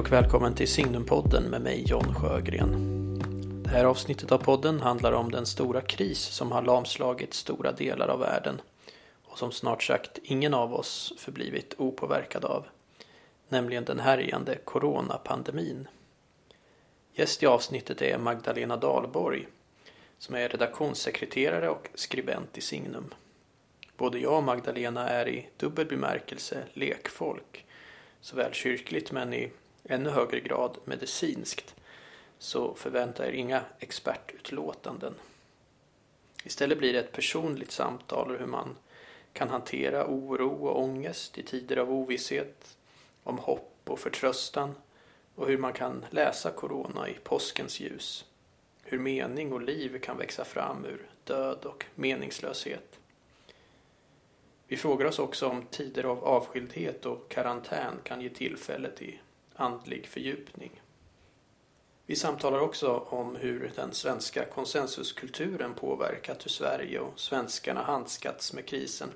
Hej och välkommen till Signumpodden med mig John Sjögren. Det här avsnittet av podden handlar om den stora kris som har lamslagit stora delar av världen och som snart sagt ingen av oss förblivit opåverkad av, nämligen den härjande coronapandemin. Gäst i avsnittet är Magdalena Dahlborg som är redaktionssekreterare och skribent i Signum. Både jag och Magdalena är i dubbel bemärkelse lekfolk, såväl kyrkligt men i ännu högre grad medicinskt, så förvänta er inga expertutlåtanden. Istället blir det ett personligt samtal om hur man kan hantera oro och ångest i tider av ovisshet, om hopp och förtröstan och hur man kan läsa corona i påskens ljus. Hur mening och liv kan växa fram ur död och meningslöshet. Vi frågar oss också om tider av avskildhet och karantän kan ge tillfälle till andlig fördjupning. Vi samtalar också om hur den svenska konsensuskulturen påverkat hur Sverige och svenskarna handskats med krisen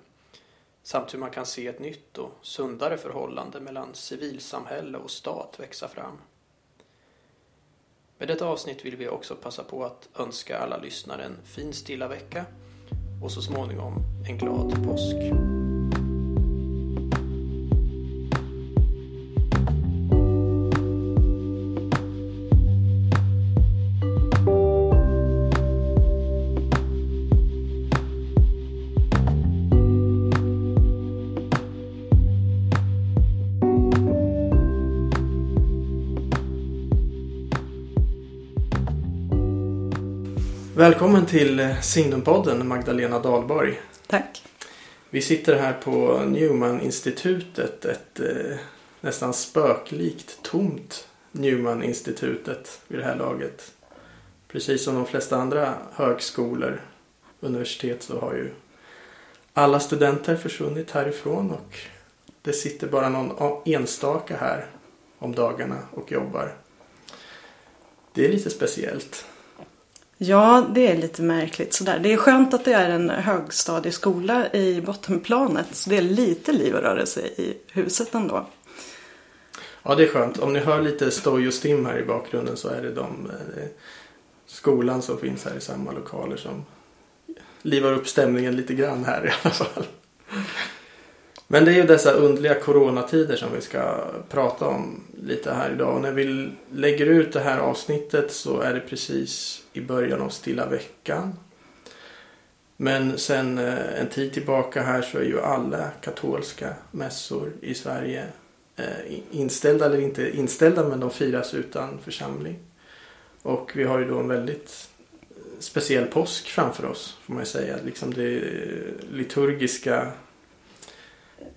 samt hur man kan se ett nytt och sundare förhållande mellan civilsamhälle och stat växa fram. Med detta avsnitt vill vi också passa på att önska alla lyssnare en fin stilla vecka och så småningom en glad påsk. Välkommen till Signumpodden Magdalena Dahlborg. Tack. Vi sitter här på Newman-institutet, ett eh, nästan spöklikt tomt Newman-institutet vid det här laget. Precis som de flesta andra högskolor, universitet så har ju alla studenter försvunnit härifrån och det sitter bara någon enstaka här om dagarna och jobbar. Det är lite speciellt. Ja, det är lite märkligt sådär. Det är skönt att det är en högstadieskola i bottenplanet. Så det är lite liv och rörelse i huset ändå. Ja, det är skönt. Om ni hör lite stoj och stim här i bakgrunden så är det de eh, skolan som finns här i samma lokaler som livar upp stämningen lite grann här i alla fall. Men det är ju dessa underliga coronatider som vi ska prata om lite här idag. Och när vi lägger ut det här avsnittet så är det precis i början av stilla veckan. Men sen eh, en tid tillbaka här så är ju alla katolska mässor i Sverige eh, inställda eller inte inställda men de firas utan församling. Och vi har ju då en väldigt speciell påsk framför oss får man ju säga. Liksom det eh, liturgiska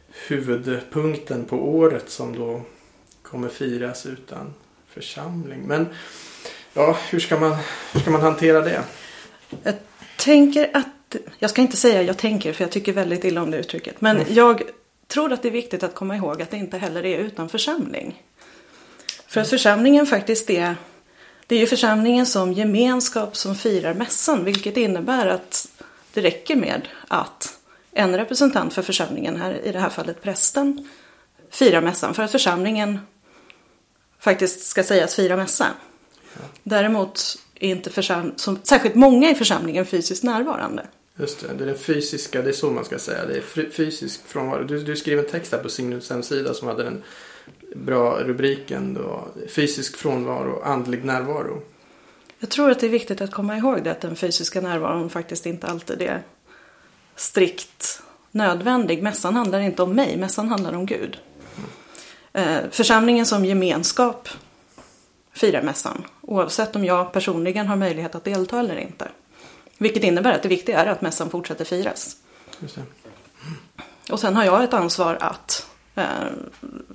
huvudpunkten på året som då kommer firas utan församling. Men ja, hur ska man, hur ska man hantera det? Jag tänker att, jag ska inte säga jag tänker för jag tycker väldigt illa om det uttrycket. Men mm. jag tror att det är viktigt att komma ihåg att det inte heller är utan församling. För att församlingen faktiskt är, det är ju församlingen som gemenskap som firar mässan. Vilket innebär att det räcker med att en representant för församlingen, här, i det här fallet prästen, firar mässan för att församlingen faktiskt ska sägas fira mässa. Ja. Däremot är inte försam som, särskilt många i församlingen fysiskt närvarande. Just det, det är den fysiska, det är så man ska säga. Det är fysisk frånvaro. Du, du skrev en text här på Signums hemsida som hade den bra rubriken då. Fysisk frånvaro, andlig närvaro. Jag tror att det är viktigt att komma ihåg det att den fysiska närvaron faktiskt inte alltid är strikt nödvändig. Mässan handlar inte om mig, mässan handlar om Gud. Eh, församlingen som gemenskap firar mässan. Oavsett om jag personligen har möjlighet att delta eller inte. Vilket innebär att det viktiga är att mässan fortsätter firas. Och sen har jag ett ansvar att eh,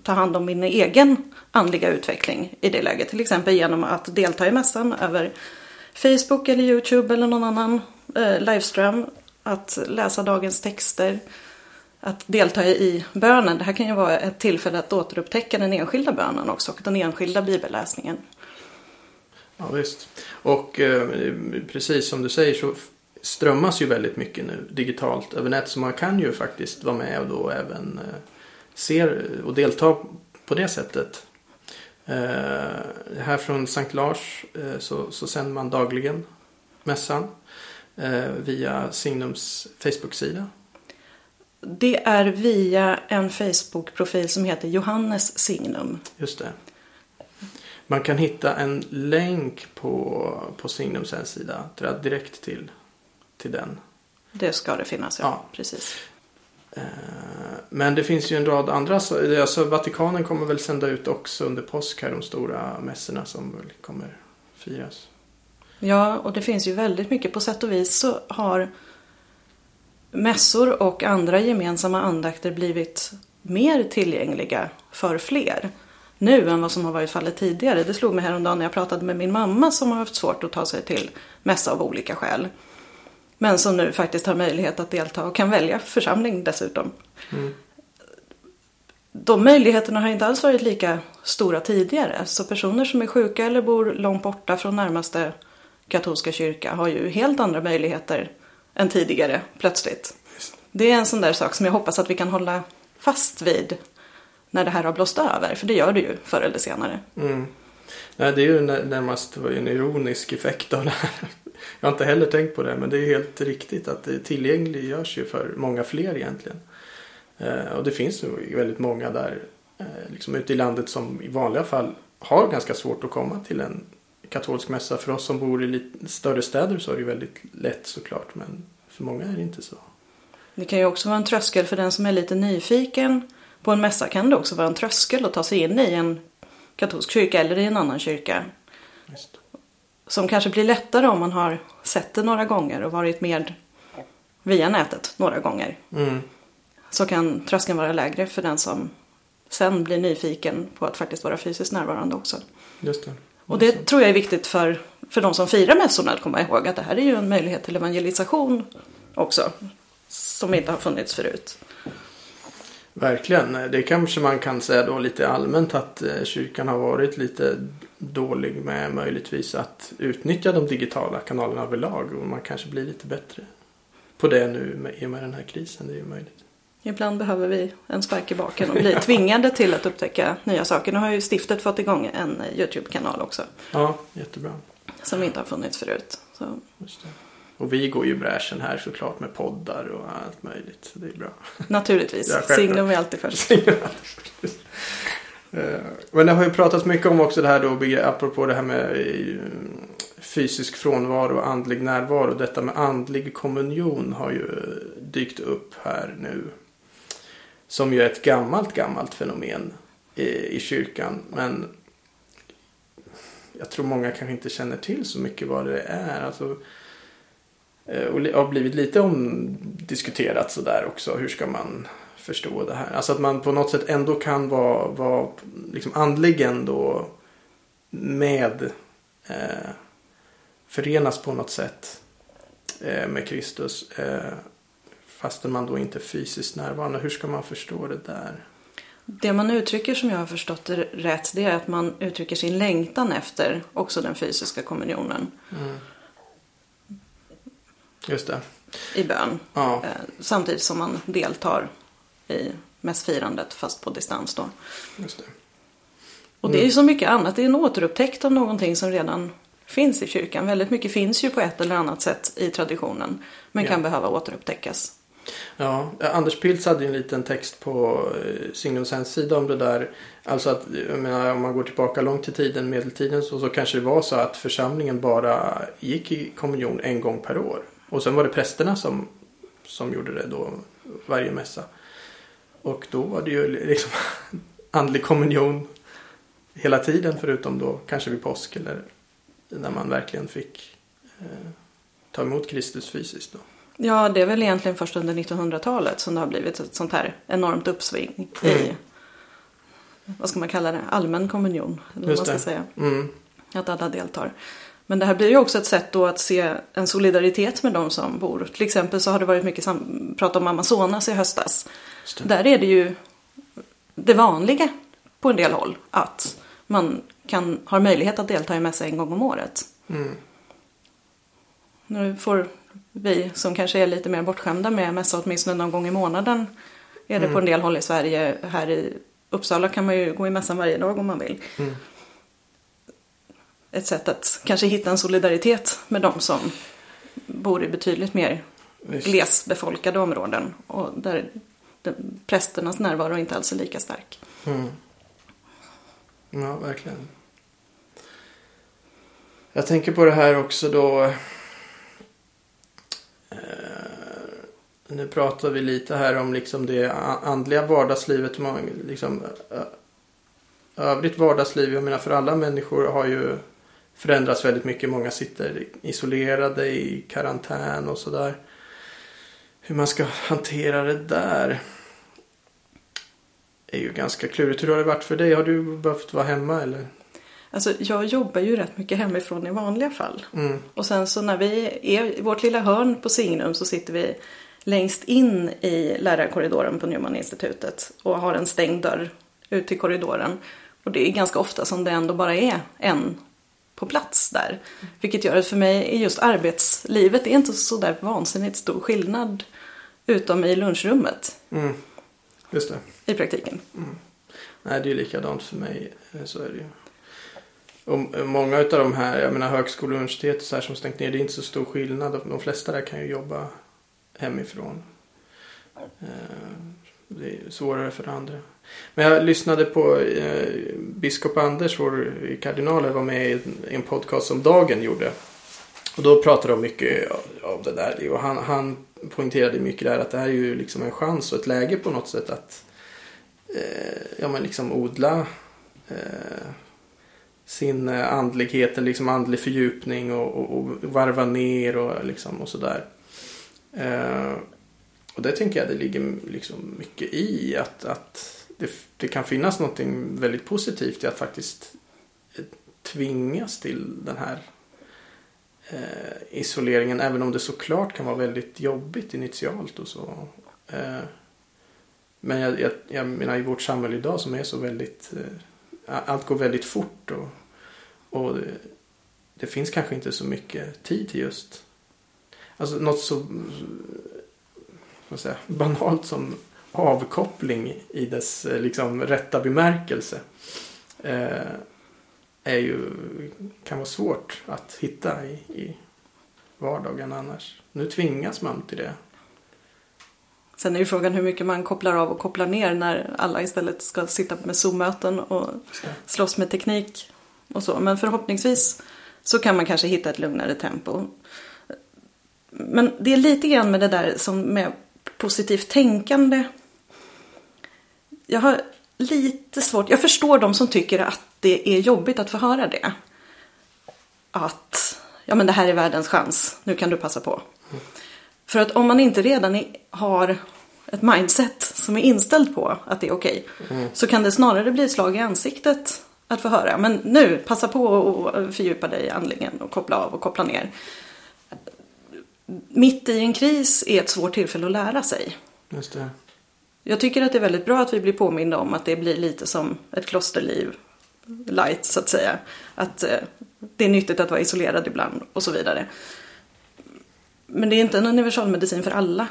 ta hand om min egen andliga utveckling i det läget. Till exempel genom att delta i mässan över Facebook eller Youtube eller någon annan eh, livestream att läsa dagens texter, att delta i bönen. Det här kan ju vara ett tillfälle att återupptäcka den enskilda bönen också och den enskilda bibelläsningen. Ja visst. Och eh, precis som du säger så strömmas ju väldigt mycket nu digitalt över nätet. Så man kan ju faktiskt vara med och då även eh, se och delta på det sättet. Eh, här från Sankt Lars eh, så, så sänder man dagligen mässan via Signums Facebook-sida. Det är via en Facebook-profil som heter Johannes Signum. Just det. Man kan hitta en länk på, på Signums hemsida direkt till, till den. Det ska det finnas, ja. ja. Precis. Eh, men det finns ju en rad andra. Alltså Vatikanen kommer väl sända ut också under påsk här de stora mässorna som väl kommer firas. Ja, och det finns ju väldigt mycket. På sätt och vis så har mässor och andra gemensamma andakter blivit mer tillgängliga för fler nu än vad som har varit fallet tidigare. Det slog mig häromdagen när jag pratade med min mamma som har haft svårt att ta sig till mässa av olika skäl. Men som nu faktiskt har möjlighet att delta och kan välja församling dessutom. Mm. De möjligheterna har inte alls varit lika stora tidigare. Så personer som är sjuka eller bor långt borta från närmaste katolska kyrka har ju helt andra möjligheter än tidigare plötsligt. Det är en sån där sak som jag hoppas att vi kan hålla fast vid när det här har blåst över. För det gör det ju förr eller senare. Mm. Nej, det är ju närmast en ironisk effekt av det här. Jag har inte heller tänkt på det men det är helt riktigt att det tillgängliggörs ju för många fler egentligen. Eh, och det finns ju väldigt många där eh, liksom ute i landet som i vanliga fall har ganska svårt att komma till en katolsk mässa. För oss som bor i lite större städer så är det väldigt lätt såklart men för många är det inte så. Det kan ju också vara en tröskel för den som är lite nyfiken. På en mässa kan det också vara en tröskel att ta sig in i en katolsk kyrka eller i en annan kyrka. Just. Som kanske blir lättare om man har sett det några gånger och varit med via nätet några gånger. Mm. Så kan tröskeln vara lägre för den som sen blir nyfiken på att faktiskt vara fysiskt närvarande också. Just det. Och det tror jag är viktigt för, för de som firar mässorna att komma ihåg att det här är ju en möjlighet till evangelisation också. Som inte har funnits förut. Verkligen. Det kanske man kan säga då lite allmänt att eh, kyrkan har varit lite dålig med möjligtvis att utnyttja de digitala kanalerna överlag. Och man kanske blir lite bättre på det nu i och med den här krisen. Det är ju möjligt. Ibland behöver vi en spark i baken och bli tvingade till att upptäcka nya saker. Nu har ju stiftet fått igång en YouTube-kanal också. Ja, jättebra. Som inte har funnits förut. Så. Och vi går ju bräschen här såklart med poddar och allt möjligt. Det är bra. Naturligtvis. Signum är alltid först. Eh, men det har ju pratats mycket om också det här då, apropå det här med eh, fysisk frånvaro och andlig närvaro. Detta med andlig kommunion har ju dykt upp här nu. Som ju är ett gammalt, gammalt fenomen i, i kyrkan. Men jag tror många kanske inte känner till så mycket vad det är. Alltså, eh, och har blivit lite omdiskuterat sådär också. Hur ska man förstå det här? Alltså att man på något sätt ändå kan vara, vara liksom andligen då med eh, förenas på något sätt eh, med Kristus. Eh, fastän man då inte är fysiskt närvarande. Hur ska man förstå det där? Det man uttrycker som jag har förstått det rätt det är att man uttrycker sin längtan efter också den fysiska kommunionen. Mm. Just det. I bön. Ja. Eh, samtidigt som man deltar i mässfirandet fast på distans då. Just det. Mm. Och det är ju så mycket annat. Det är en återupptäckt av någonting som redan finns i kyrkan. Väldigt mycket finns ju på ett eller annat sätt i traditionen. Men ja. kan behöva återupptäckas. Ja, Anders Pilz hade ju en liten text på eh, Signums hemsida om det där. Alltså att menar, om man går tillbaka långt i tiden, medeltiden, så, så kanske det var så att församlingen bara gick i kommunion en gång per år. Och sen var det prästerna som, som gjorde det då varje mässa. Och då var det ju liksom andlig kommunion hela tiden förutom då kanske vid påsk eller när man verkligen fick eh, ta emot Kristus fysiskt. Då. Ja, det är väl egentligen först under 1900-talet som det har blivit ett sånt här enormt uppsving mm. i, vad ska man kalla det, allmän kommunion. Eller vad man ska säga. Mm. Att alla deltar. Men det här blir ju också ett sätt då att se en solidaritet med de som bor. Till exempel så har det varit mycket prat om Amazonas i höstas. Där är det ju det vanliga på en del håll att man kan, har möjlighet att delta i mässa en gång om året. Mm. Nu får vi som kanske är lite mer bortskämda med mässa åtminstone någon gång i månaden. Är det mm. på en del håll i Sverige. Här i Uppsala kan man ju gå i mässan varje dag om man vill. Mm. ett sätt att kanske hitta en solidaritet med de som bor i betydligt mer Visst. glesbefolkade områden och där prästernas närvaro inte alls är lika stark. Mm. Ja, verkligen. Jag tänker på det här också då. Nu pratar vi lite här om liksom det andliga vardagslivet. Liksom, övrigt vardagsliv, jag menar för alla människor har ju förändrats väldigt mycket. Många sitter isolerade i karantän och sådär. Hur man ska hantera det där är ju ganska klurigt. Hur har det varit för dig? Har du behövt vara hemma eller? Alltså jag jobbar ju rätt mycket hemifrån i vanliga fall. Mm. Och sen så när vi är i vårt lilla hörn på Signum så sitter vi längst in i lärarkorridoren på Newman-institutet och har en stängd dörr ut till korridoren. Och det är ganska ofta som det ändå bara är en på plats där. Vilket gör att för mig är just arbetslivet det är inte så där vansinnigt stor skillnad utom i lunchrummet Mm. Just det. i praktiken. Nej, det är ju likadant för mig. Eh, Så är det ju. Och eh, många av de här, jag menar högskolor och universitet så här som stängt ner, det är inte så stor skillnad. De flesta där kan ju jobba hemifrån. Eh, Det är svårare för andra. Men jag lyssnade på eh, biskop Anders, vår kardinal, var med i en- podcast som Dagen gjorde. Och då pratade de mycket av det där. Och han, han poängterade mycket där att det här är ju liksom en chans och ett läge på något sätt att eh, ja, men liksom odla eh, sin eh, andlighet, liksom andlig fördjupning och, och, och varva ner och, liksom, och sådär. Eh, och det tänker jag det ligger liksom mycket i att, att det, det kan finnas någonting väldigt positivt i att faktiskt eh, tvingas till den här eh, isoleringen även om det såklart kan vara väldigt jobbigt initialt och så. Eh, men jag, jag, jag menar i vårt samhälle idag som är så väldigt eh, allt går väldigt fort och, och det, det finns kanske inte så mycket tid till just alltså något så säga, banalt som avkoppling i dess eh, liksom rätta bemärkelse eh, är ju, kan vara svårt att hitta i, i vardagen annars. Nu tvingas man till det. Sen är ju frågan hur mycket man kopplar av och kopplar ner när alla istället ska sitta med Zoom-möten och slåss med teknik och så. Men förhoppningsvis så kan man kanske hitta ett lugnare tempo. Men det är lite grann med det där som med positivt tänkande. Jag har lite svårt, jag förstår de som tycker att det är jobbigt att få höra det. Att, ja men det här är världens chans, nu kan du passa på. För att om man inte redan har ett mindset som är inställd på att det är okej. Så kan det snarare bli ett slag i ansiktet att få höra. Men nu, passa på och fördjupa dig i andlingen och koppla av och koppla ner. Mitt i en kris är ett svårt tillfälle att lära sig. Just det. Jag tycker att det är väldigt bra att vi blir påminda om att det blir lite som ett klosterliv light så att säga. Att eh, det är nyttigt att vara isolerad ibland och så vidare. Men det är inte en universalmedicin för alla.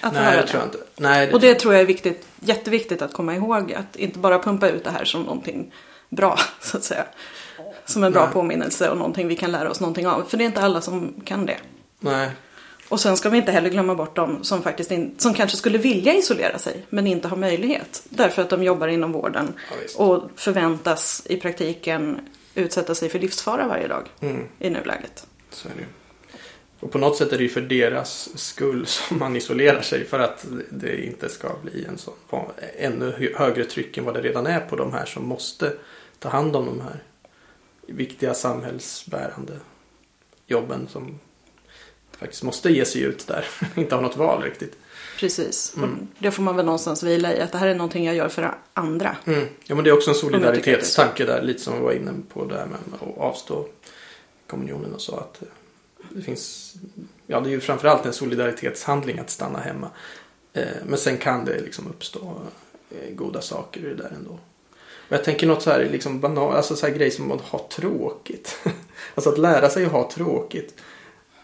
Att Nej, jag det. tror inte. Nej, det Och det tror jag är viktigt, jätteviktigt att komma ihåg. Att inte bara pumpa ut det här som någonting bra, så att säga. Som en bra Nej. påminnelse och någonting vi kan lära oss någonting av. För det är inte alla som kan det. Nej, Och sen ska vi inte heller glömma bort de som faktiskt in, som kanske skulle vilja isolera sig men inte har möjlighet. Därför att de jobbar inom vården Ja, och förväntas i praktiken utsätta sig för livsfara varje dag mm, i nuläget. så är det. Och på något sätt är det ju för deras skull som man isolerar sig för att det inte ska bli en sån ännu hö- högre tryck än vad det redan är på de här som måste ta hand om de här viktiga samhällsbärande jobben som faktiskt måste ge sig ut där. inte har något val riktigt. Precis. Mm. Det får man väl någonstans vila i att det här är någonting jag gör för andra. Mm. Ja men det är också en solidaritetstanke där lite som vi var inne på där med att avstå kommunionen och så att eh, det finns ja det är ju framförallt en solidaritetshandling att stanna hemma. Eh, Men sen kan det liksom uppstå eh, goda saker i det där ändå. Och jag tänker något så här liksom banal, alltså så här grej som att ha tråkigt. alltså att lära sig att ha tråkigt.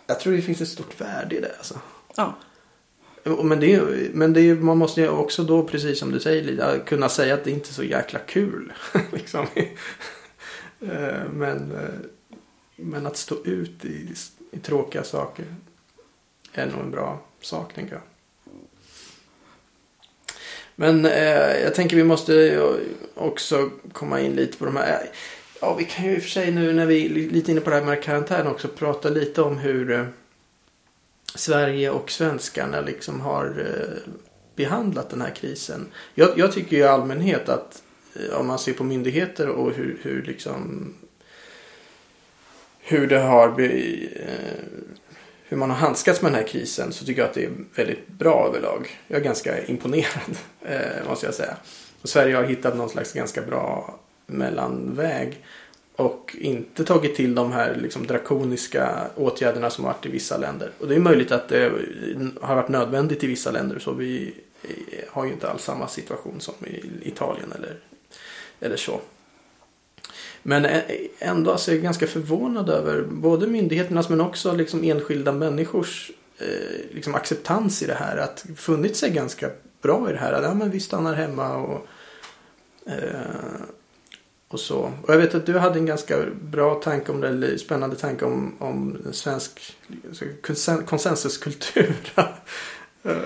Jag tror det finns ett stort värde i det alltså. Ja, Men, det, men det man måste ju också då, precis som du säger Lida, kunna säga att det inte är så jäkla kul. liksom. Eh, men, eh, men att stå ut i, i tråkiga saker är nog en bra sak, tänker jag. Men eh, jag tänker vi måste också komma in lite på de här. Ja, vi kan ju i och för sig nu när vi är lite inne på det här med karantän också prata lite om hur eh, Sverige och svenskarna liksom har eh, behandlat den här krisen. Jag, jag tycker ju i allmänhet att eh, om man ser på myndigheter och hur, hur liksom hur det har hur man har handskats med den här krisen så tycker jag att det är väldigt bra överlag. Jag är ganska imponerad måste jag säga. Och Sverige har hittat någon slags ganska bra mellanväg och inte tagit till de här liksom drakoniska åtgärderna som har varit i vissa länder. Och det är möjligt att det har varit nödvändigt i vissa länder så vi har ju inte alls samma situation som i Italien eller, eller så. Men ändå alltså är jag ganska förvånad över både myndigheternas men också liksom enskilda människors eh, liksom acceptans i det här. Att funnit sig ganska bra i det här. Att ja, men vi stannar hemma och, eh, och så. Och jag vet att du hade en ganska bra tanke om det, eller spännande tanke om, om svensk konsensuskultur. Eh,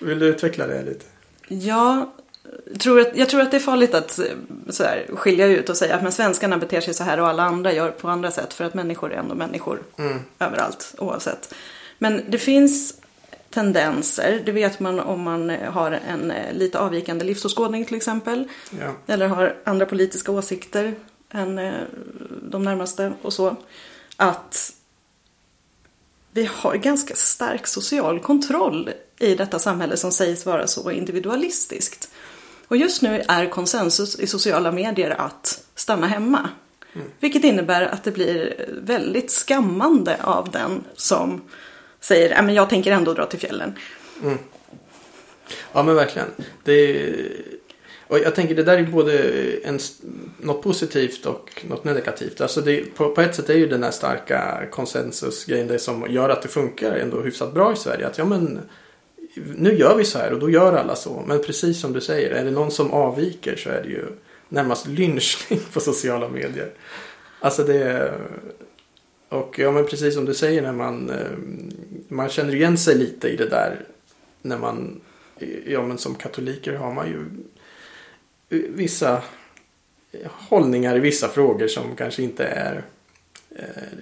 vill du utveckla det lite? Ja, tror att, jag tror att det är farligt att eh, så här, skilja ut och säga att men svenskarna beter sig så här och alla andra gör på andra sätt. För att människor är ändå människor mm. överallt oavsett. Men det finns tendenser, det vet man om man har en eh, lite avvikande livsåskådning till exempel. Ja. Eller har andra politiska åsikter än eh, de närmaste och så. Att vi har ganska stark social kontroll i detta samhälle som sägs vara så individualistiskt. Och just nu är konsensus i sociala medier att stanna hemma. Mm. Vilket innebär att det blir väldigt skammande av den som säger äh, att jag tänker ändå dra till fjällen. Mm. Ja men verkligen. Det och jag tänker det där är både en, något positivt och något negativt. Alltså det, på, på ett sätt är ju den här starka konsensusgrejen det som gör att det funkar ändå hyfsat bra i Sverige. Att ja men nu gör vi så här och då gör alla så. Men precis som du säger, är det någon som avviker så är det ju närmast lynchning på sociala medier. Alltså det och ja men precis som du säger när man eh, man känner igen sig lite i det där när man ja men som katoliker har man ju vissa hållningar i vissa frågor som kanske inte är eh,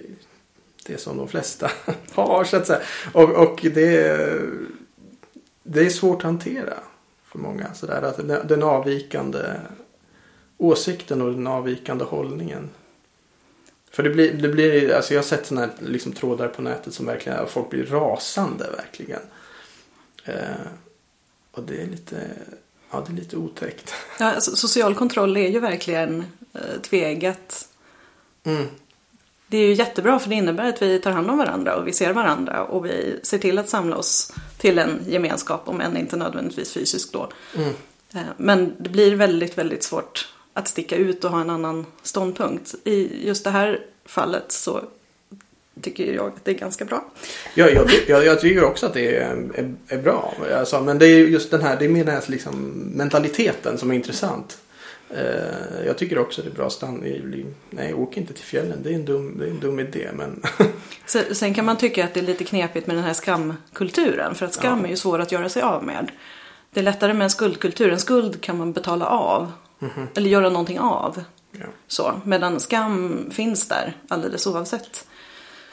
det som de flesta har så att säga. Och, och det det är svårt att hantera för många. Sådär, att den avvikande åsikten och den avvikande hållningen. För det blir, det blir alltså jag har sett sådana här liksom, trådar på nätet som verkligen, folk blir rasande verkligen. Eh, och det är lite, ja det är lite otäckt. Ja, alltså, social kontroll är ju verkligen eh, tvegat. Mm det är ju jättebra för det innebär att vi tar hand om varandra och vi ser varandra och vi ser till att samla oss till en gemenskap om än inte nödvändigtvis fysiskt då. Mm. Eh, men det blir väldigt, väldigt svårt att sticka ut och ha en annan ståndpunkt. I just det här fallet så tycker jag att det är ganska bra. Ja, jag, jag, jag tycker också att det är, är, är bra. Alltså, men det är just den här, det är mer den här liksom, mentaliteten som är intressant. Eh, jag tycker också det är bra stann. Nej, åk inte till fjällen. Det är en dum, det är en dum idé. Men... Sen kan man tycka att det är lite knepigt med den här skamkulturen. För att skam ja. är ju svår att göra sig av med. Det är lättare med en skuldkultur. En skuld kan man betala av. Mm -hmm. Eller göra någonting av. Ja. Så, medan skam finns där alldeles oavsett.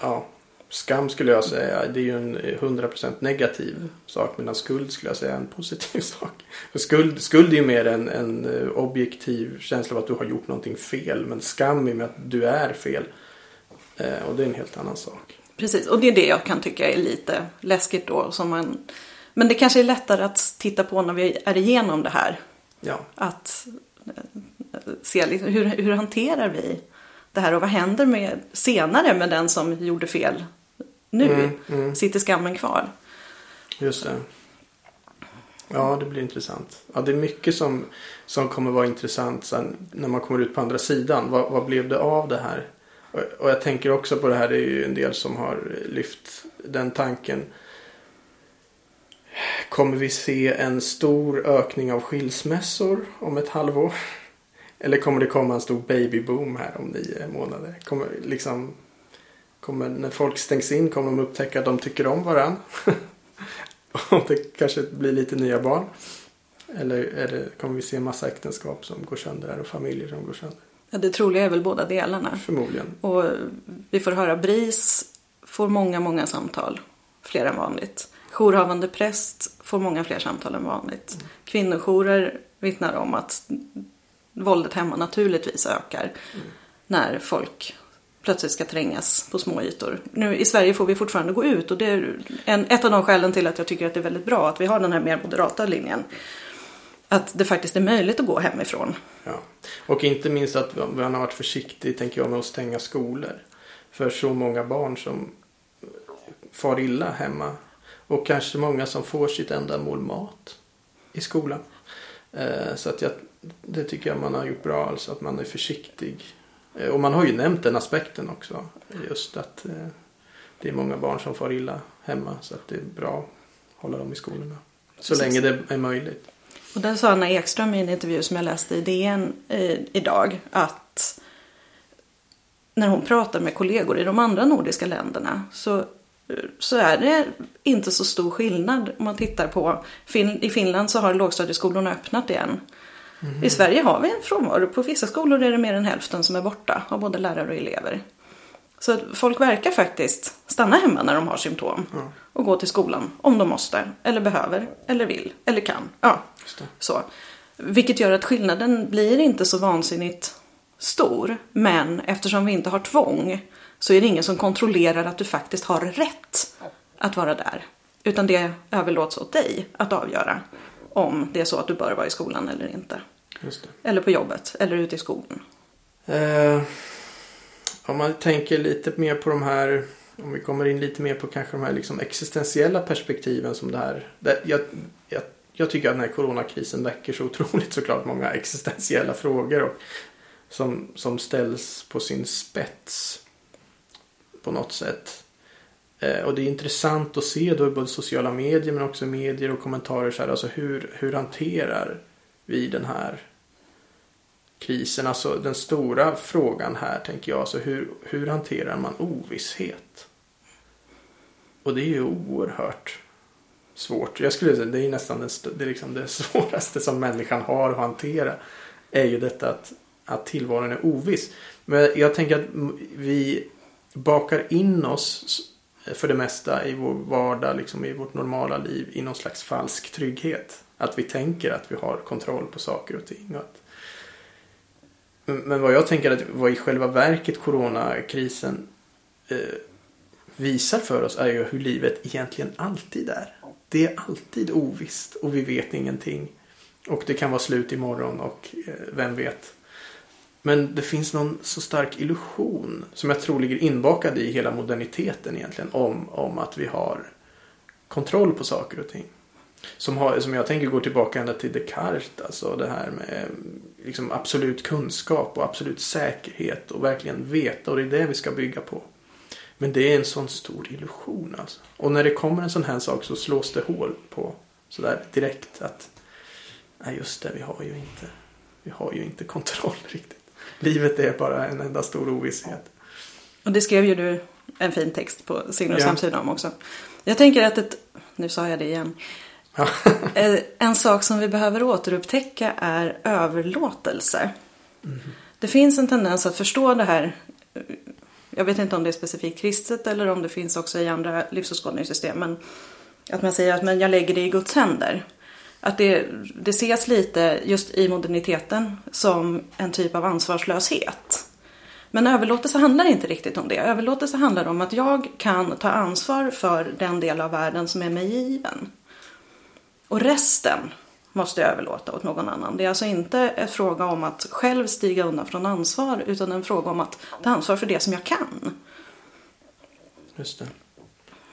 Ja. Skam skulle jag säga, det är ju en 100% negativ sak. Medan skuld skulle jag säga är en positiv sak. För skuld, skuld är ju mer en, en eh, objektiv känsla av att du har gjort någonting fel. Men skam är med att du är fel. Eh, och det är en helt annan sak. Precis, och det är det jag kan tycka är lite läskigt då. Som man... Men det kanske är lättare att titta på när vi är igenom det här. Ja. Att se liksom, hur, hur hanterar vi det här och vad händer med, senare med den som gjorde fel nu mm, mm. sitter skammen kvar. Just det. Ja, det blir intressant. Ja, det är mycket som, som kommer vara intressant sen när man kommer ut på andra sidan. Vad, vad blev det av det här? Och, och, jag tänker också på det här, det är ju en del som har lyft den tanken. Kommer vi se en stor ökning av skilsmässor om ett halvår? Eller kommer det komma en stor babyboom här om nio månader? Kommer, liksom, kommer, när folk stängs in kommer de upptäcka att de tycker om varandra. och det kanske blir lite nya barn. Eller det, kommer vi se en massa äktenskap som går sönder och familjer som går sönder? Ja, det troliga är väl båda delarna. Förmodligen. Och vi får höra BRIS får många, många samtal. Fler än vanligt. Jourhavande präst får många fler samtal än vanligt. Mm. Kvinnojourer vittnar om att våldet hemma naturligtvis ökar. Mm. När folk plötsligt ska trängas på små ytor. Nu i Sverige får vi fortfarande gå ut och det är en, ett av de skälen till att jag tycker att det är väldigt bra att vi har den här mer moderata linjen. Att det faktiskt är möjligt att gå hemifrån. Ja. Och inte minst att man har varit försiktig, tänker jag, med att stänga skolor. För så många barn som far illa hemma. Och kanske många som får sitt enda mål mat i skolan. Eh, så att jag, det tycker jag man har gjort bra, alltså att man är försiktig. Eh, och man har ju nämnt den aspekten också. Just att eh, det är många barn som far illa hemma. Så att det är bra att hålla dem i skolorna. Så Precis. länge det är möjligt. Och där sa Anna Ekström i en intervju som jag läste i DN idag att när hon pratar med kollegor i de andra nordiska länderna så, så är det inte så stor skillnad om man tittar på I Finland så har lågstadieskolorna öppnat igen. Mm. I Sverige har vi en frånvaro. På vissa skolor är det mer än hälften som är borta av både lärare och elever. Så folk verkar faktiskt stanna hemma när de har symptom. Mm. Och gå till skolan om de måste, eller behöver, eller vill, eller kan. Ja, så. Vilket gör att skillnaden blir inte så vansinnigt stor. Men eftersom vi inte har tvång så är det ingen som kontrollerar att du faktiskt har rätt att vara där. Utan det överlåts åt dig att avgöra om det är så att du bör vara i skolan eller inte. Eller på jobbet, eller ute i skogen. Eh, om man tänker lite mer på de här, om vi kommer in lite mer på kanske de här liksom existentiella perspektiven som det här. Det, jag, jag, jag, tycker att den här coronakrisen väcker så otroligt såklart många existentiella frågor. Och, som, som ställs på sin spets på något sätt. Eh, och det är intressant att se då i både sociala medier men också medier och kommentarer så här, alltså hur, hur hanterar vi den här krisen? Alltså den stora frågan här tänker jag, alltså hur, hur hanterar man ovisshet? Och det är ju oerhört svårt. Jag skulle säga det är nästan det, det, är liksom det svåraste som människan har att hantera. Är ju detta att, att tillvaron är oviss. Men jag tänker att vi bakar in oss för det mesta i vår vardag, liksom i vårt normala liv i någon slags falsk trygghet. Att vi tänker att vi har kontroll på saker och ting. Och att... Men vad jag tänker att vad i själva verket coronakrisen eh, visar för oss är ju hur livet egentligen alltid är. Det är alltid ovisst och vi vet ingenting. Och det kan vara slut imorgon och eh, vem vet. Men det finns någon så stark illusion som jag tror ligger inbakad i hela moderniteten egentligen om, om att vi har kontroll på saker och ting. Som, har, som jag tänker går tillbaka ända till Descartes. Alltså det här med eh, liksom absolut kunskap och absolut säkerhet och verkligen veta och det är det vi ska bygga på. Men det är en sån stor illusion alltså. Och när det kommer en sån här sak så slås det hål på sådär direkt att nej just det, vi har ju inte vi har ju inte kontroll riktigt. Livet är bara en enda stor ovisshet. Och det skrev ju du en fin text på Signos ja. hemsida om också. Jag tänker att ett, nu sa jag det igen. Ja. Eh, en sak som vi behöver återupptäcka är överlåtelse. Mm. Det finns en tendens att förstå det här. Jag vet inte om det är specifikt kristet eller om det finns också i andra livsåskådningssystem. Men att man säger att men jag lägger det i Guds händer. Att det, det ses lite just i moderniteten som en typ av ansvarslöshet. Men överlåtelse handlar inte riktigt om det. Överlåtelse handlar om att jag kan ta ansvar för den del av världen som är mig given. Och resten måste jag överlåta åt någon annan. Det är alltså inte en fråga om att själv stiga undan från ansvar utan en fråga om att ta ansvar för det som jag kan. Just det.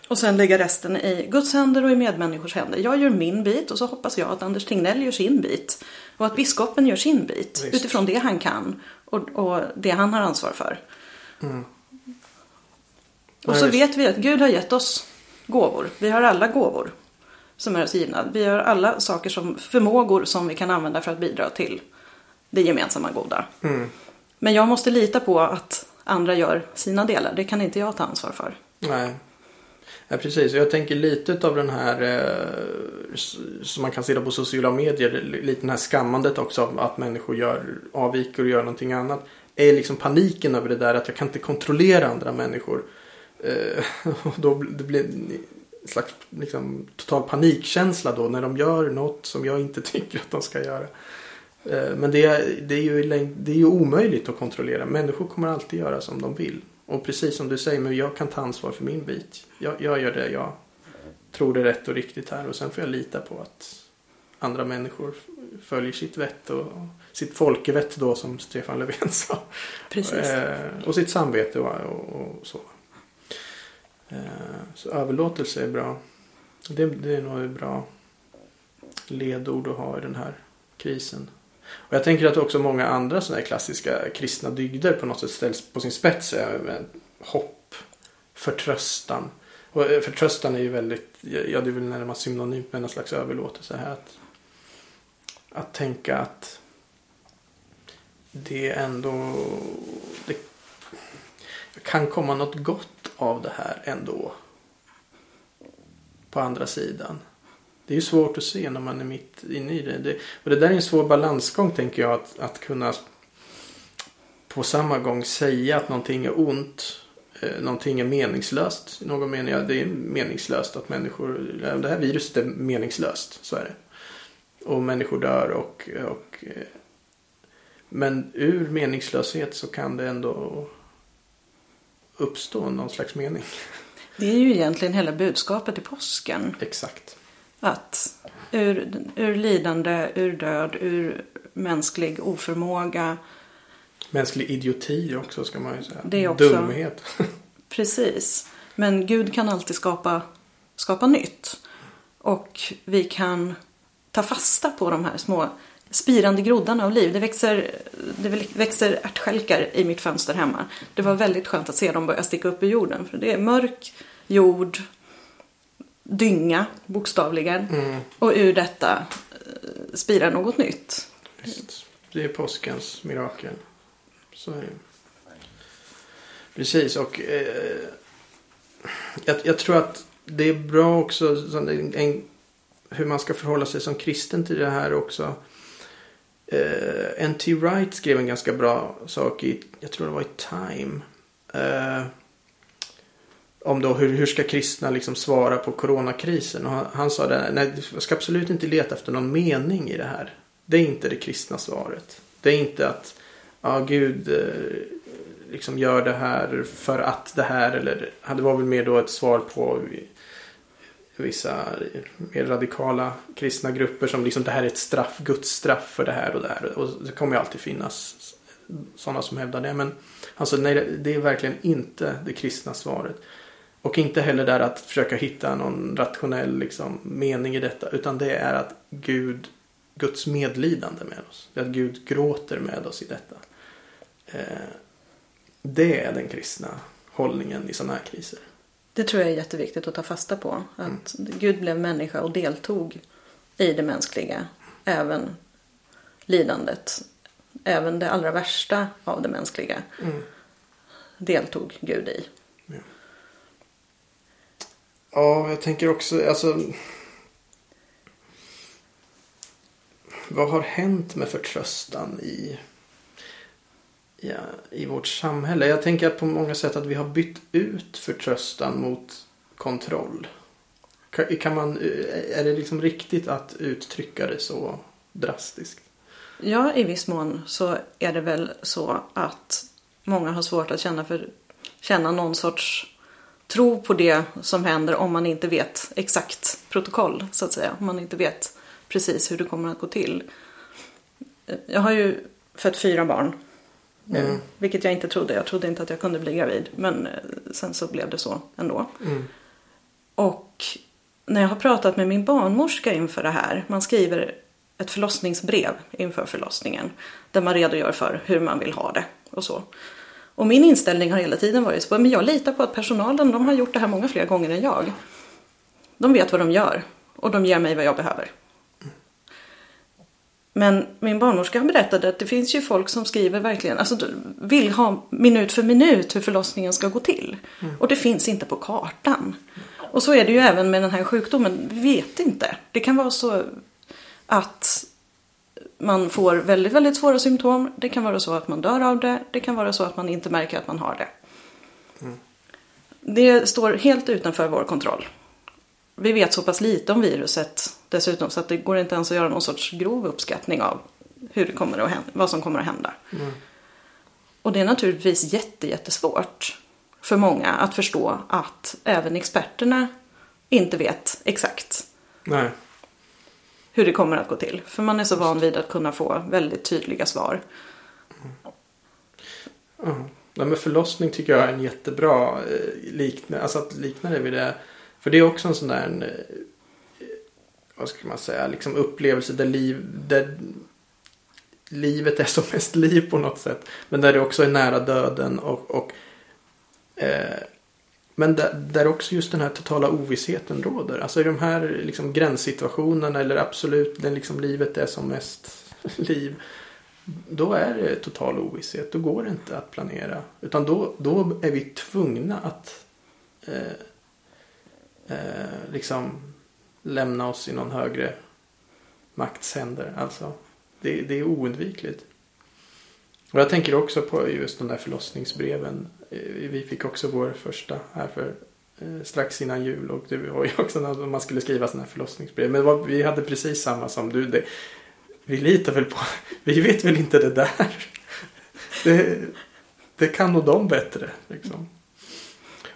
Och sen lägga resten i Guds händer och i medmänniskors händer. Jag gör min bit och så hoppas jag att Anders Tegnell gör sin bit. Och att biskopen gör sin bit Visst. utifrån det han kan och, och, det han har ansvar för. Mm. Och så vet vi att Gud har gett oss gåvor. Vi har alla gåvor som är oss givna. Vi har alla saker som förmågor som vi kan använda för att bidra till det gemensamma goda. Mm. Men jag måste lita på att andra gör sina delar. Det kan inte jag ta ansvar för. Nej. Ja, precis. Jag tänker lite av den här eh, som man kan se på sociala medier. Lite det här skammandet också av att människor gör, avviker och gör någonting annat. Är liksom paniken över det där att jag kan inte kontrollera andra människor. Eh, och då det blir en slags liksom, total panikkänsla då när de gör något som jag inte tycker att de ska göra. Eh, Men det är, det, är ju, det är ju omöjligt att kontrollera. Människor kommer alltid göra som de vill. Och precis som du säger, men jag kan ta ansvar för min bit. Jag, jag gör det jag tror är rätt och riktigt här. Och sen får jag lita på att andra människor följer sitt vett och och sitt folkevett då som Stefan Löfven sa. Precis. Eh, och sitt samvete och, och, och så. Eh, så överlåtelse är bra. Det, det är nog ett bra ledord att ha i den här krisen. Och jag tänker att också många andra sådana här klassiska kristna dygder på något sätt ställs på sin spets. Eh, med Hopp, förtröstan. Och eh, förtröstan är ju väldigt, ja det är väl närmast synonymt med någon slags överlåtelse här. Att, att tänka att det är ändå, det kan komma något gott av det här ändå. På andra sidan. Det är ju svårt att se när man är mitt inne i det. det och det där är en svår balansgång tänker jag. Att, att kunna på samma gång säga att någonting är ont. Eh, någonting är meningslöst. Någon mening, ja, det är meningslöst att människor, det här viruset är meningslöst. Så är det. Och människor dör och, och eh, men ur meningslöshet så kan det ändå uppstå någon slags mening. Det är ju egentligen hela budskapet i påsken. Exakt. Att ur, ur lidande, ur död, ur mänsklig oförmåga. Mänsklig idioti också ska man ju säga. Det är också- Dumhet. Precis. Men Gud kan alltid skapa, skapa nytt. Och vi kan ta fasta på de här små spirande groddarna av liv. Det växer, det växer ärtskälkar i mitt fönster hemma. Det var väldigt skönt att se dem börja sticka upp ur jorden. För det är mörk jord, dynga bokstavligen. Mm, Och ur detta eh, spirar något nytt. visst. Det är påskens mirakel. Så är det. Precis och eh, jag, jag tror att det är bra också så en, en, hur man ska förhålla sig som kristen till det här också. Eh, N.T. Wright skrev en ganska bra sak i, jag tror det var i Time. Eh, om då hur, hur ska kristna liksom svara på coronakrisen. Och han, han sa det, nej du ska absolut inte leta efter någon mening i det här. Det är inte det kristna svaret. Det är inte att ja, Gud eh, liksom gör det här för att det här. Eller det var väl mer då ett svar på vissa mer radikala kristna grupper som liksom det här är ett straff, Guds straff för det här och det här. Och det kommer ju alltid finnas sådana som hävdar det. Men alltså nej, det är verkligen inte det kristna svaret. Och inte heller där att försöka hitta någon rationell liksom, mening i detta. Utan det är att Gud, Guds medlidande med oss. Det är att Gud gråter med oss i detta. Eh, det är den kristna hållningen i sådana här kriser. Det tror jag är jätteviktigt att ta fasta på. Att Gud blev människa och deltog i det mänskliga. Även lidandet. Även det allra värsta av det mänskliga Mm. deltog Gud i. Ja, jag tänker också, alltså. Vad har hänt med förtröstan i, ja, i vårt samhälle? Jag tänker på många sätt att vi har bytt ut förtröstan mot kontroll. Kan, man, är det liksom riktigt att uttrycka det så drastiskt? Ja, i viss mån så är det väl så att många har svårt att känna, för, känna någon sorts tro på det som händer om man inte vet exakt protokoll, så att säga. Om man inte vet precis hur det kommer att gå till. Jag har ju fött fyra barn nu, Mm. vilket jag inte trodde. Jag trodde inte att jag kunde bli gravid, men eh, sen så blev det så ändå. Mm. Och när jag har pratat med min barnmorska inför det här, man skriver ett förlossningsbrev inför förlossningen där man redogör för hur man vill ha det och så. Och min inställning har hela tiden varit så, men jag litar på att personalen, de har gjort det här många fler gånger än jag. De vet vad de gör och de ger mig vad jag behöver. Men min barnmorska berättade att det finns ju folk som skriver verkligen, alltså vill ha minut för minut hur förlossningen ska gå till. Och det finns inte på kartan. Och så är det ju även med den här sjukdomen, vi vet inte. Det kan vara så att man får väldigt, väldigt svåra symptom. Det kan vara så att man dör av det. Det kan vara så att man inte märker att man har det. Det står helt utanför vår kontroll. Vi vet så pass lite om viruset dessutom så att det går inte ens att göra någon sorts grov uppskattning av hur det kommer att hända, vad som kommer att hända. Och det är naturligtvis jätte, jättesvårt för många att förstå att även experterna inte vet exakt Nej. Hur det kommer att gå till. För man är så van vid att kunna få väldigt tydliga svar. Ja. Nej, men förlossning tycker jag är en jättebra eh, liknelse. Alltså att likna det vid det. För det är också en sån där, eh, vad ska man säga, liksom upplevelse där, liv, där livet är som mest liv på något sätt. Men där det också är nära döden och, och eh, men där, där också just den här totala ovissheten råder. Alltså i de här liksom gränssituationerna eller absolut där liksom livet är som mest liv. Då är det total ovisshet. Då går det inte att planera. Utan då, då är vi tvungna att eh, eh, liksom lämna oss i någon högre makts händer. Alltså, det, det är oundvikligt. Och jag tänker också på just de där förlossningsbreven. Eh, vi fick också vår första här för eh, strax innan jul och det var ju också när man skulle skriva sådana här förlossningsbrev. Men vi hade precis samma som du. Det, vi litar väl på, vi vet väl inte det där. Det, det kan nog de bättre. Liksom.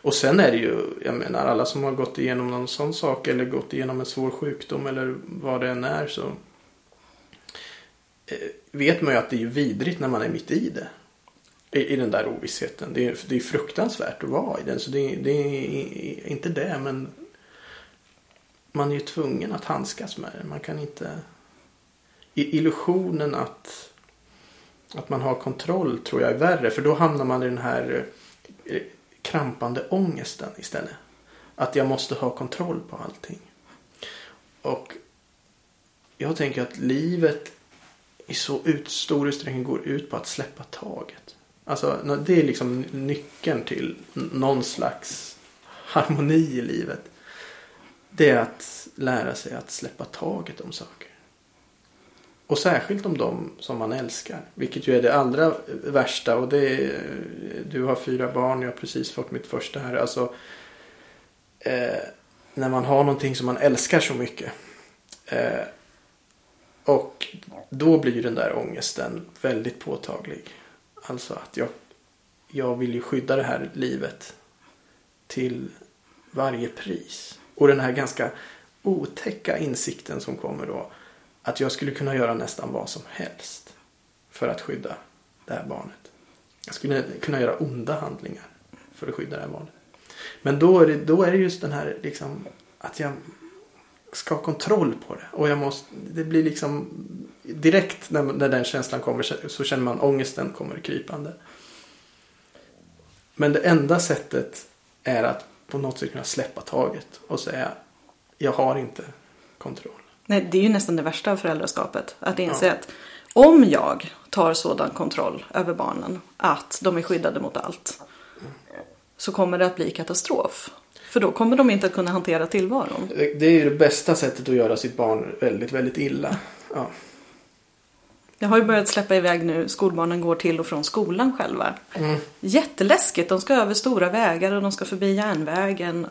Och sen är det ju, jag menar alla som har gått igenom någon sån sak eller gått igenom en svår sjukdom eller vad det än är så eh, vet man ju att det är vidrigt när man är mitt i det. I, i den där ovissheten. Det är, det är fruktansvärt att vara i den. Så det, det är inte det men man är ju tvungen att handskas med det. Man kan inte... I- Illusionen att, att man har kontroll tror jag är värre. För då hamnar man i den här eh, krampande ångesten istället. Att jag måste ha kontroll på allting. Och jag tänker att livet i så ut, stor utsträckning går ut på att släppa taget. Alltså det är liksom nyckeln till någon slags harmoni i livet. Det är att lära sig att släppa taget om saker. Och särskilt om de som man älskar. Vilket ju är det allra värsta. Och det är, du har fyra barn, jag har precis fått mitt första här. Alltså, eh, när man har någonting som man älskar så mycket. Eh, och då blir den där ångesten väldigt påtaglig. Alltså att jag, jag vill ju skydda det här livet till varje pris. Och den här ganska otäcka insikten som kommer då. Att jag skulle kunna göra nästan vad som helst för att skydda det här barnet. Jag skulle kunna göra onda handlingar för att skydda det här barnet. Men då är det, då är det just den här liksom att jag ska ha kontroll på det. Och jag måste, det blir liksom direkt när, när den känslan kommer så- så känner man ångesten kommer krypande. Men det enda sättet är att på något sätt kunna släppa taget och säga jag har inte kontroll. Nej, det är ju nästan det värsta av föräldraskapet. Att inse Ja. att om jag tar sådan kontroll över barnen att de är skyddade mot allt. Så kommer det att bli katastrof. För då kommer de inte att kunna hantera tillvaron. Det är ju det bästa sättet att göra sitt barn väldigt, väldigt illa. Ja. Jag har ju börjat släppa iväg nu. Skolbarnen går till och från skolan själva. Mm. Jätteläskigt. De ska över stora vägar och de ska förbi järnvägen.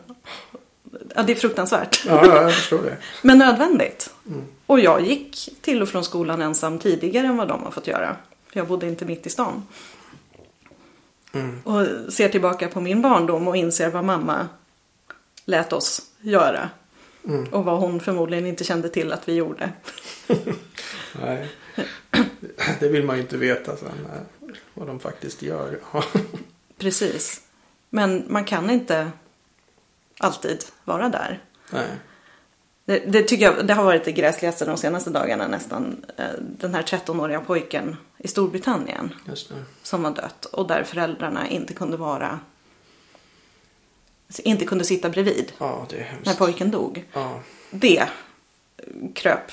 Ja, det är fruktansvärt. Ja, ja, jag förstår det. Men nödvändigt. Mm. Och jag gick till och från skolan ensam tidigare än vad de har fått göra. För jag bodde inte mitt i stan. Mm. Och ser tillbaka på min barndom och inser vad mamma lät oss göra. Mm. Och vad hon förmodligen inte kände till att vi gjorde. Nej. Det vill man ju inte veta sen eh, vad de faktiskt gör. Precis. Men man kan inte alltid vara där. Nej. Det, det tycker jag det har varit det gräsligaste de senaste dagarna nästan. Eh, Den här 13-åriga pojken i Storbritannien som var dött och där föräldrarna inte kunde vara inte kunde sitta bredvid Ja, det är när hemskt. pojken dog. Ja. Det kröp.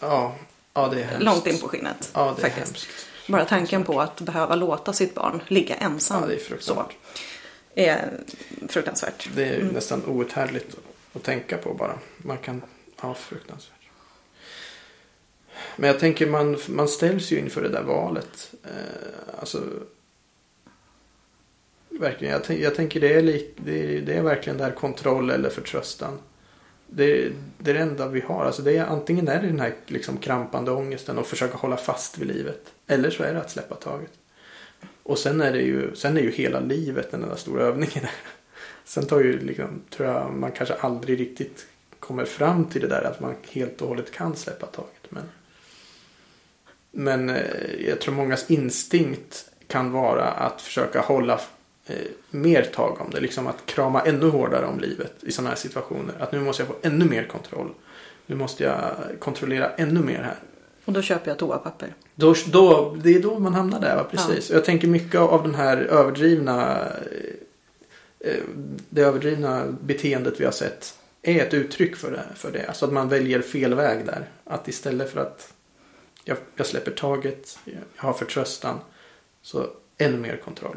Ja. Ja, det är hemskt. långt in på skinnet. Ja, det är faktiskt. hemskt. Bara tanken på att behöva låta sitt barn ligga ensam Ja, det är så fruktansvärt. är fruktansvärt. Det är nästan outhärdligt att tänka på bara. Man kan, ja fruktansvärt. Men jag tänker man, man ställs ju inför det där valet. Eh, alltså. Verkligen, jag, jag tänker det är, lite, det, är, det är verkligen där kontroll eller förtröstan. Det, det är det enda vi har. Alltså det är, antingen är det den här liksom krampande ångesten och försöka hålla fast vid livet. Eller så är det att släppa taget. Och sen är det ju, sen är ju hela livet den där stora övningen. Sen tar ju liksom, tror jag man kanske aldrig riktigt kommer fram till det där att man helt och hållet kan släppa taget. Men, men eh, jag tror mångas instinkt kan vara att försöka hålla mer tag om det. Liksom att krama ännu hårdare om livet i sådana här situationer. Att nu måste jag få ännu mer kontroll. Nu måste jag kontrollera ännu mer här. Och då köper jag toapapper. Då, då, det är då man hamnar där, va? precis. Och Jag tänker mycket av den här överdrivna eh, det överdrivna beteendet vi har sett är ett uttryck för det. För det. Alltså att man väljer fel väg där. Att istället för att jag, jag släpper taget, jag har förtröstan, så ännu mer kontroll.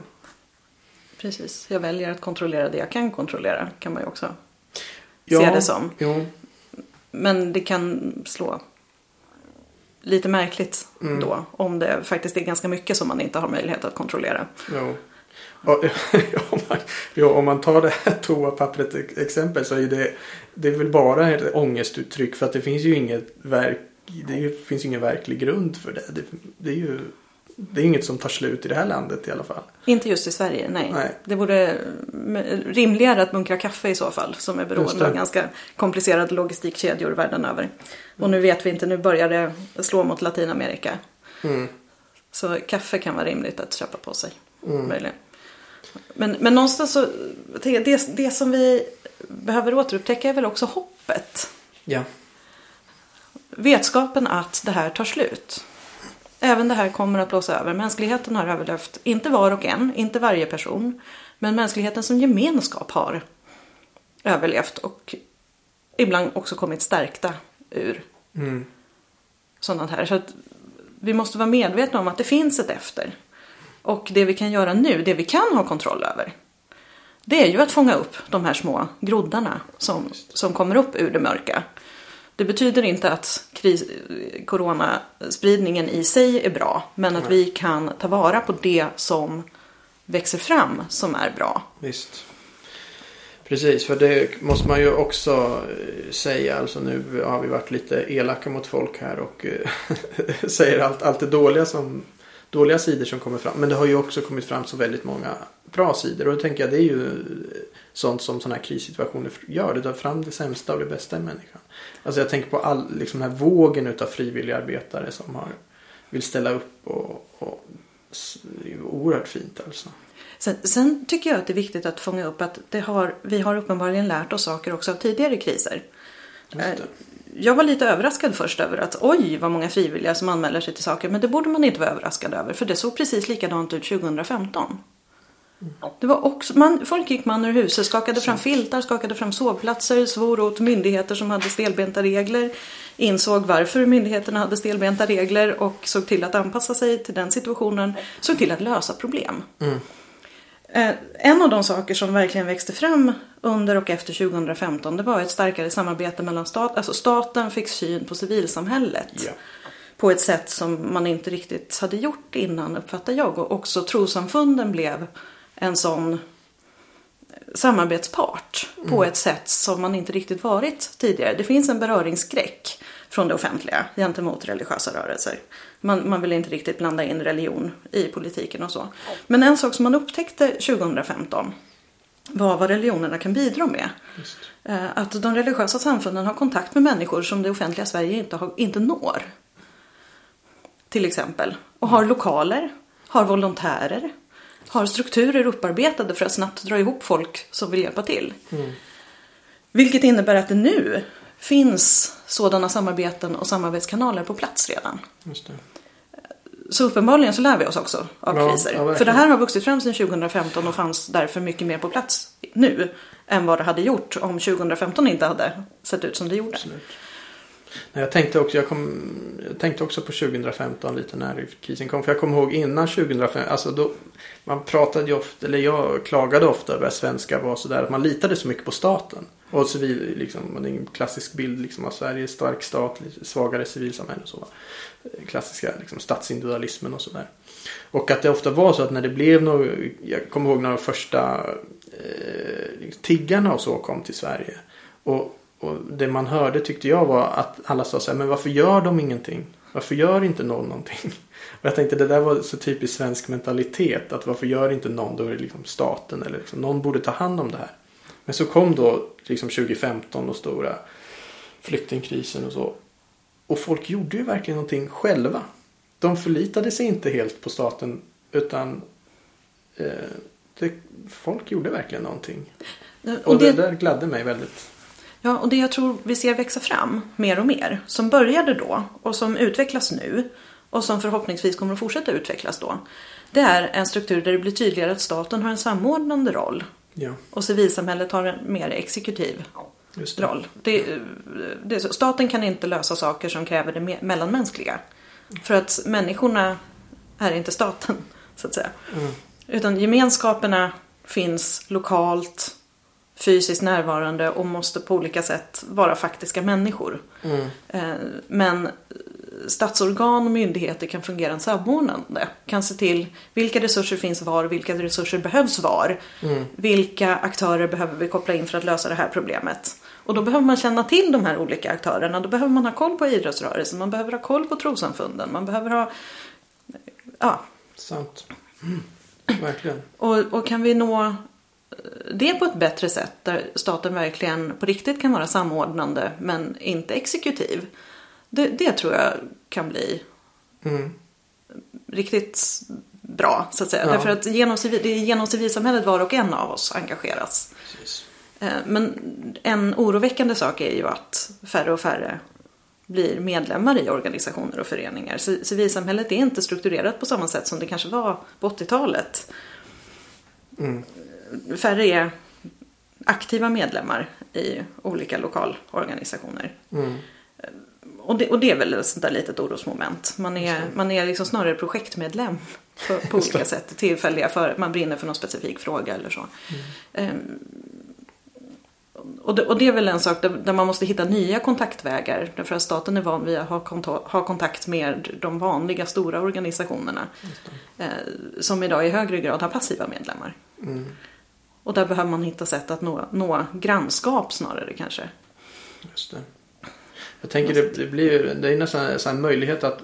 Precis. Jag väljer att kontrollera det jag kan kontrollera kan man ju också se det som. Jo, Men det kan slå lite märkligt Mm. då. Om det faktiskt är ganska mycket som man inte har möjlighet att kontrollera. jo. Och, om, man, ja, om man tar det här toapappret ex- exempel så är det, det är väl bara ett ångestuttryck för att det finns ju inget verk, det finns ju ingen verklig grund för det. det. Det är ju det är inget som tar slut i det här landet i alla fall. Inte just i Sverige, nej. Nej. Det vore rimligare att bunkra kaffe i så fall. Som är beroende av ganska komplicerade logistikkedjor världen över. Och nu vet vi inte, nu börjar det slå mot Latinamerika. Mm. Så kaffe kan vara rimligt att köpa på sig. Mm. Möjligen. Men, men någonstans så, det, det, det som vi behöver återupptäcka är väl också hoppet. Ja. Vetskapen att det här tar slut. Även det här kommer att blåsa över. Mänskligheten har överlevt, inte var och en, inte varje person. Men mänskligheten som gemenskap har överlevt och ibland också kommit stärkta ur Mm. sådant här. Så att vi måste vara medvetna om att det finns ett efter. Och det vi kan göra nu, det vi kan ha kontroll över. Det är ju att fånga upp de här små groddarna som, som kommer upp ur det mörka. Det betyder inte att kris, coronaspridningen i sig är bra. Men att vi kan ta vara på det som växer fram som är bra. Visst. Precis, för det måste man ju också eh, säga. Alltså nu har vi varit lite elaka mot folk här och eh, säger allt, allt det dåliga, som, dåliga sidor som kommer fram. Men det har ju också kommit fram så väldigt många bra sidor. Och då tänker jag det är ju sånt som sådana här krissituationer gör. Det tar fram det sämsta och det bästa i människan. Alltså jag tänker på all, liksom den här vågen utav frivilligarbetare som har, vill ställa upp och, och oerhört fint alltså. Sen, sen tycker jag att det är viktigt att fånga upp att det har, vi har uppenbarligen lärt oss saker också av tidigare kriser. Eh, Jag var lite överraskad först över att oj vad många frivilliga som anmäler sig till saker. Men det borde man inte vara överraskad över för det såg precis likadant ut 2015. Det var också, man, folk gick man ur huset, skakade fram filtar, skakade fram sovplatser, svor åt myndigheter som hade stelbenta regler. Insåg varför myndigheterna hade stelbenta regler och såg till att anpassa sig till den situationen. Såg till att lösa problem. Eh, En av de saker som verkligen växte fram under och efter 2015 det var ett starkare samarbete mellan stat, alltså staten fick syn på civilsamhället. Ja. På ett sätt som man inte riktigt hade gjort innan uppfattar jag. Och också trossamfunden blev en sån samarbetspart på ett sätt som man inte riktigt varit tidigare. Det finns en beröringsskräck från det offentliga gentemot religiösa rörelser. Man, man vill inte riktigt blanda in religion i politiken och så. Men en sak som man upptäckte 2015 var vad religionerna kan bidra med. Just. Eh, Att de religiösa samfunden har kontakt med människor som det offentliga Sverige inte, har, inte når. Till exempel. Och har lokaler, har volontärer, har strukturer upparbetade för att snabbt dra ihop folk som vill hjälpa till. Vilket innebär att det nu finns sådana samarbeten och samarbetskanaler på plats redan. Så uppenbarligen så lär vi oss också av Ja, kriser. ja. För det här har vuxit fram sedan 2015 och fanns därför mycket mer på plats nu än vad det hade gjort om 2015 inte hade sett ut som det gjorde. Absolut. Nej, jag, tänkte också, jag, kom, jag tänkte också på 2015 lite när krisen kom. För jag kommer ihåg innan 2015. Alltså då, man pratade ju ofta, eller jag klagade ofta över att svenskar var sådär. Att man litade så mycket på staten. Och civil, liksom, det är en klassisk bild liksom, av Sverige. Stark stat, svagare civilsamhälle och så. Eh, klassiska liksom, statsindividualismen och sådär. Och att det ofta var så att när det blev något, jag kommer ihåg när de första eh, tiggarna och så kom till Sverige. Och, och det man hörde tyckte jag var att alla sa så här, men varför gör de ingenting? Varför gör inte någon någonting? Och jag tänkte det där var så typiskt svensk mentalitet. Att varför gör inte någon? Då är det liksom staten eller liksom, någon borde ta hand om det här. Men så kom då liksom 2015 och stora flyktingkrisen och så. Och folk gjorde ju verkligen någonting själva. De förlitade sig inte helt på staten utan eh, det, folk gjorde verkligen någonting. Och, och det, det där gladde mig väldigt. Ja, och det jag tror vi ser växa fram mer och mer, som började då och som utvecklas nu och som förhoppningsvis kommer att fortsätta utvecklas då. Det är en struktur där det blir tydligare att staten har en samordnande roll ja. och civilsamhället har en mer exekutiv det. roll. Det, det, staten kan inte lösa saker som kräver det mellanmänskliga. För att människorna är inte staten, så att säga. Mm. Utan gemenskaperna finns lokalt, fysiskt närvarande och måste på olika sätt vara faktiska människor. Mm. Eh, men statsorgan och myndigheter kan fungera samordnande. Kan se till vilka resurser finns var, vilka resurser behövs var. Mm. Vilka aktörer behöver vi koppla in för att lösa det här problemet. Och då behöver man känna till de här olika aktörerna. Då behöver man ha koll på idrottsrörelsen, man behöver ha koll på trossamfunden, man behöver ha... Ja. Sant. Mm. Verkligen. Och, och kan vi nå det på ett bättre sätt där staten verkligen på riktigt kan vara samordnande men inte exekutiv. Det, det tror jag kan bli mm. riktigt bra så att säga. Ja. Därför att genom, det är genom civilsamhället var och en av oss engageras. Precis. Eh, men en oroväckande sak är ju att färre och färre blir medlemmar i organisationer och föreningar. Civilsamhället är inte strukturerat på samma sätt som det kanske var på 80-talet. Mm färre är aktiva medlemmar i olika lokalorganisationer. Mm. Och, det, och det är väl ett sånt där litet orosmoment. Man är, man är liksom snarare projektmedlem på, på olika sätt. Tillfälliga för man brinner för någon specifik fråga eller så. Mm. Um, och, det, och det är väl en sak där, där, man måste hitta nya kontaktvägar. Därför att staten är van vid att ha, kontakt, ha kontakt med de vanliga stora organisationerna. Eh, som idag i högre grad har passiva medlemmar. Mm. Och där behöver man hitta sätt att nå, nå grannskap snarare kanske. Just det. Jag tänker det, det blir det är nästan en möjlighet att,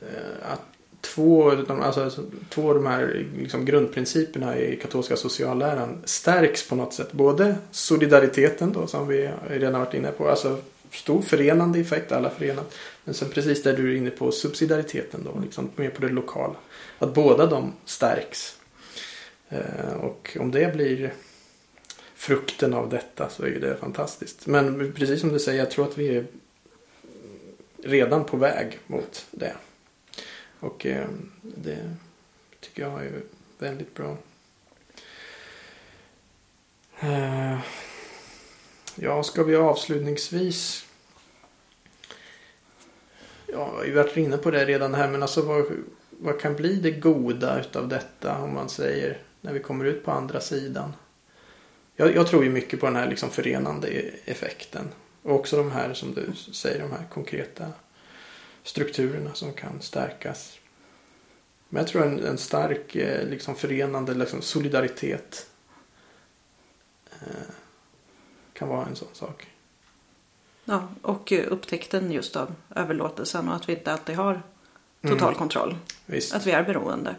eh, att två, alltså, två av de här liksom, grundprinciperna i katolska socialläran stärks på något sätt. Både solidariteten då som vi redan varit inne på. Alltså stor förenande effekt, alla förenat. Men sen precis där du är inne på subsidiariteten då, liksom mer på det lokala. Att båda de stärks. Eh, och om det blir frukten av detta så är det fantastiskt. Men precis som du säger, jag tror att vi är redan på väg mot det. Och eh, det tycker jag är väldigt bra. Eh, ja, ska vi avslutningsvis Ja, vi har varit inne på det redan här men alltså vad, vad kan bli det goda utav detta om man säger när vi kommer ut på andra sidan. Jag, jag tror ju mycket på den här liksom förenande effekten. Och också de här som du säger, de här konkreta strukturerna som kan stärkas. Men jag tror en, en stark eh, liksom förenande liksom solidaritet eh, kan vara en sån sak. Ja, och upptäckten just av överlåtelsen och att vi inte alltid har total mm. kontroll. Visst. Att vi är beroende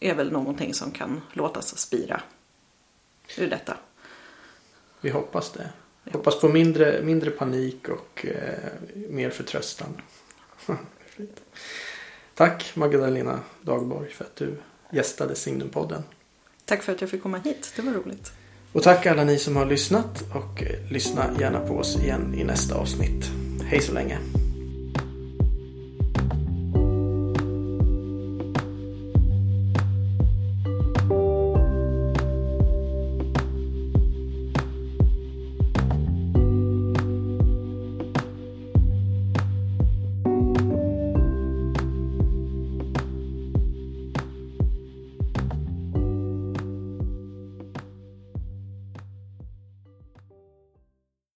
är väl någonting som kan låtas spira ur detta. Vi hoppas det. Hoppas på mindre, mindre panik och eh, mer förtröstan. Tack Magdalena Dagborg för att du gästade Signumpodden. Tack för att jag fick komma hit. Det var roligt. Och tack alla ni som har lyssnat och eh, lyssna gärna på oss igen i nästa avsnitt. Hej så länge.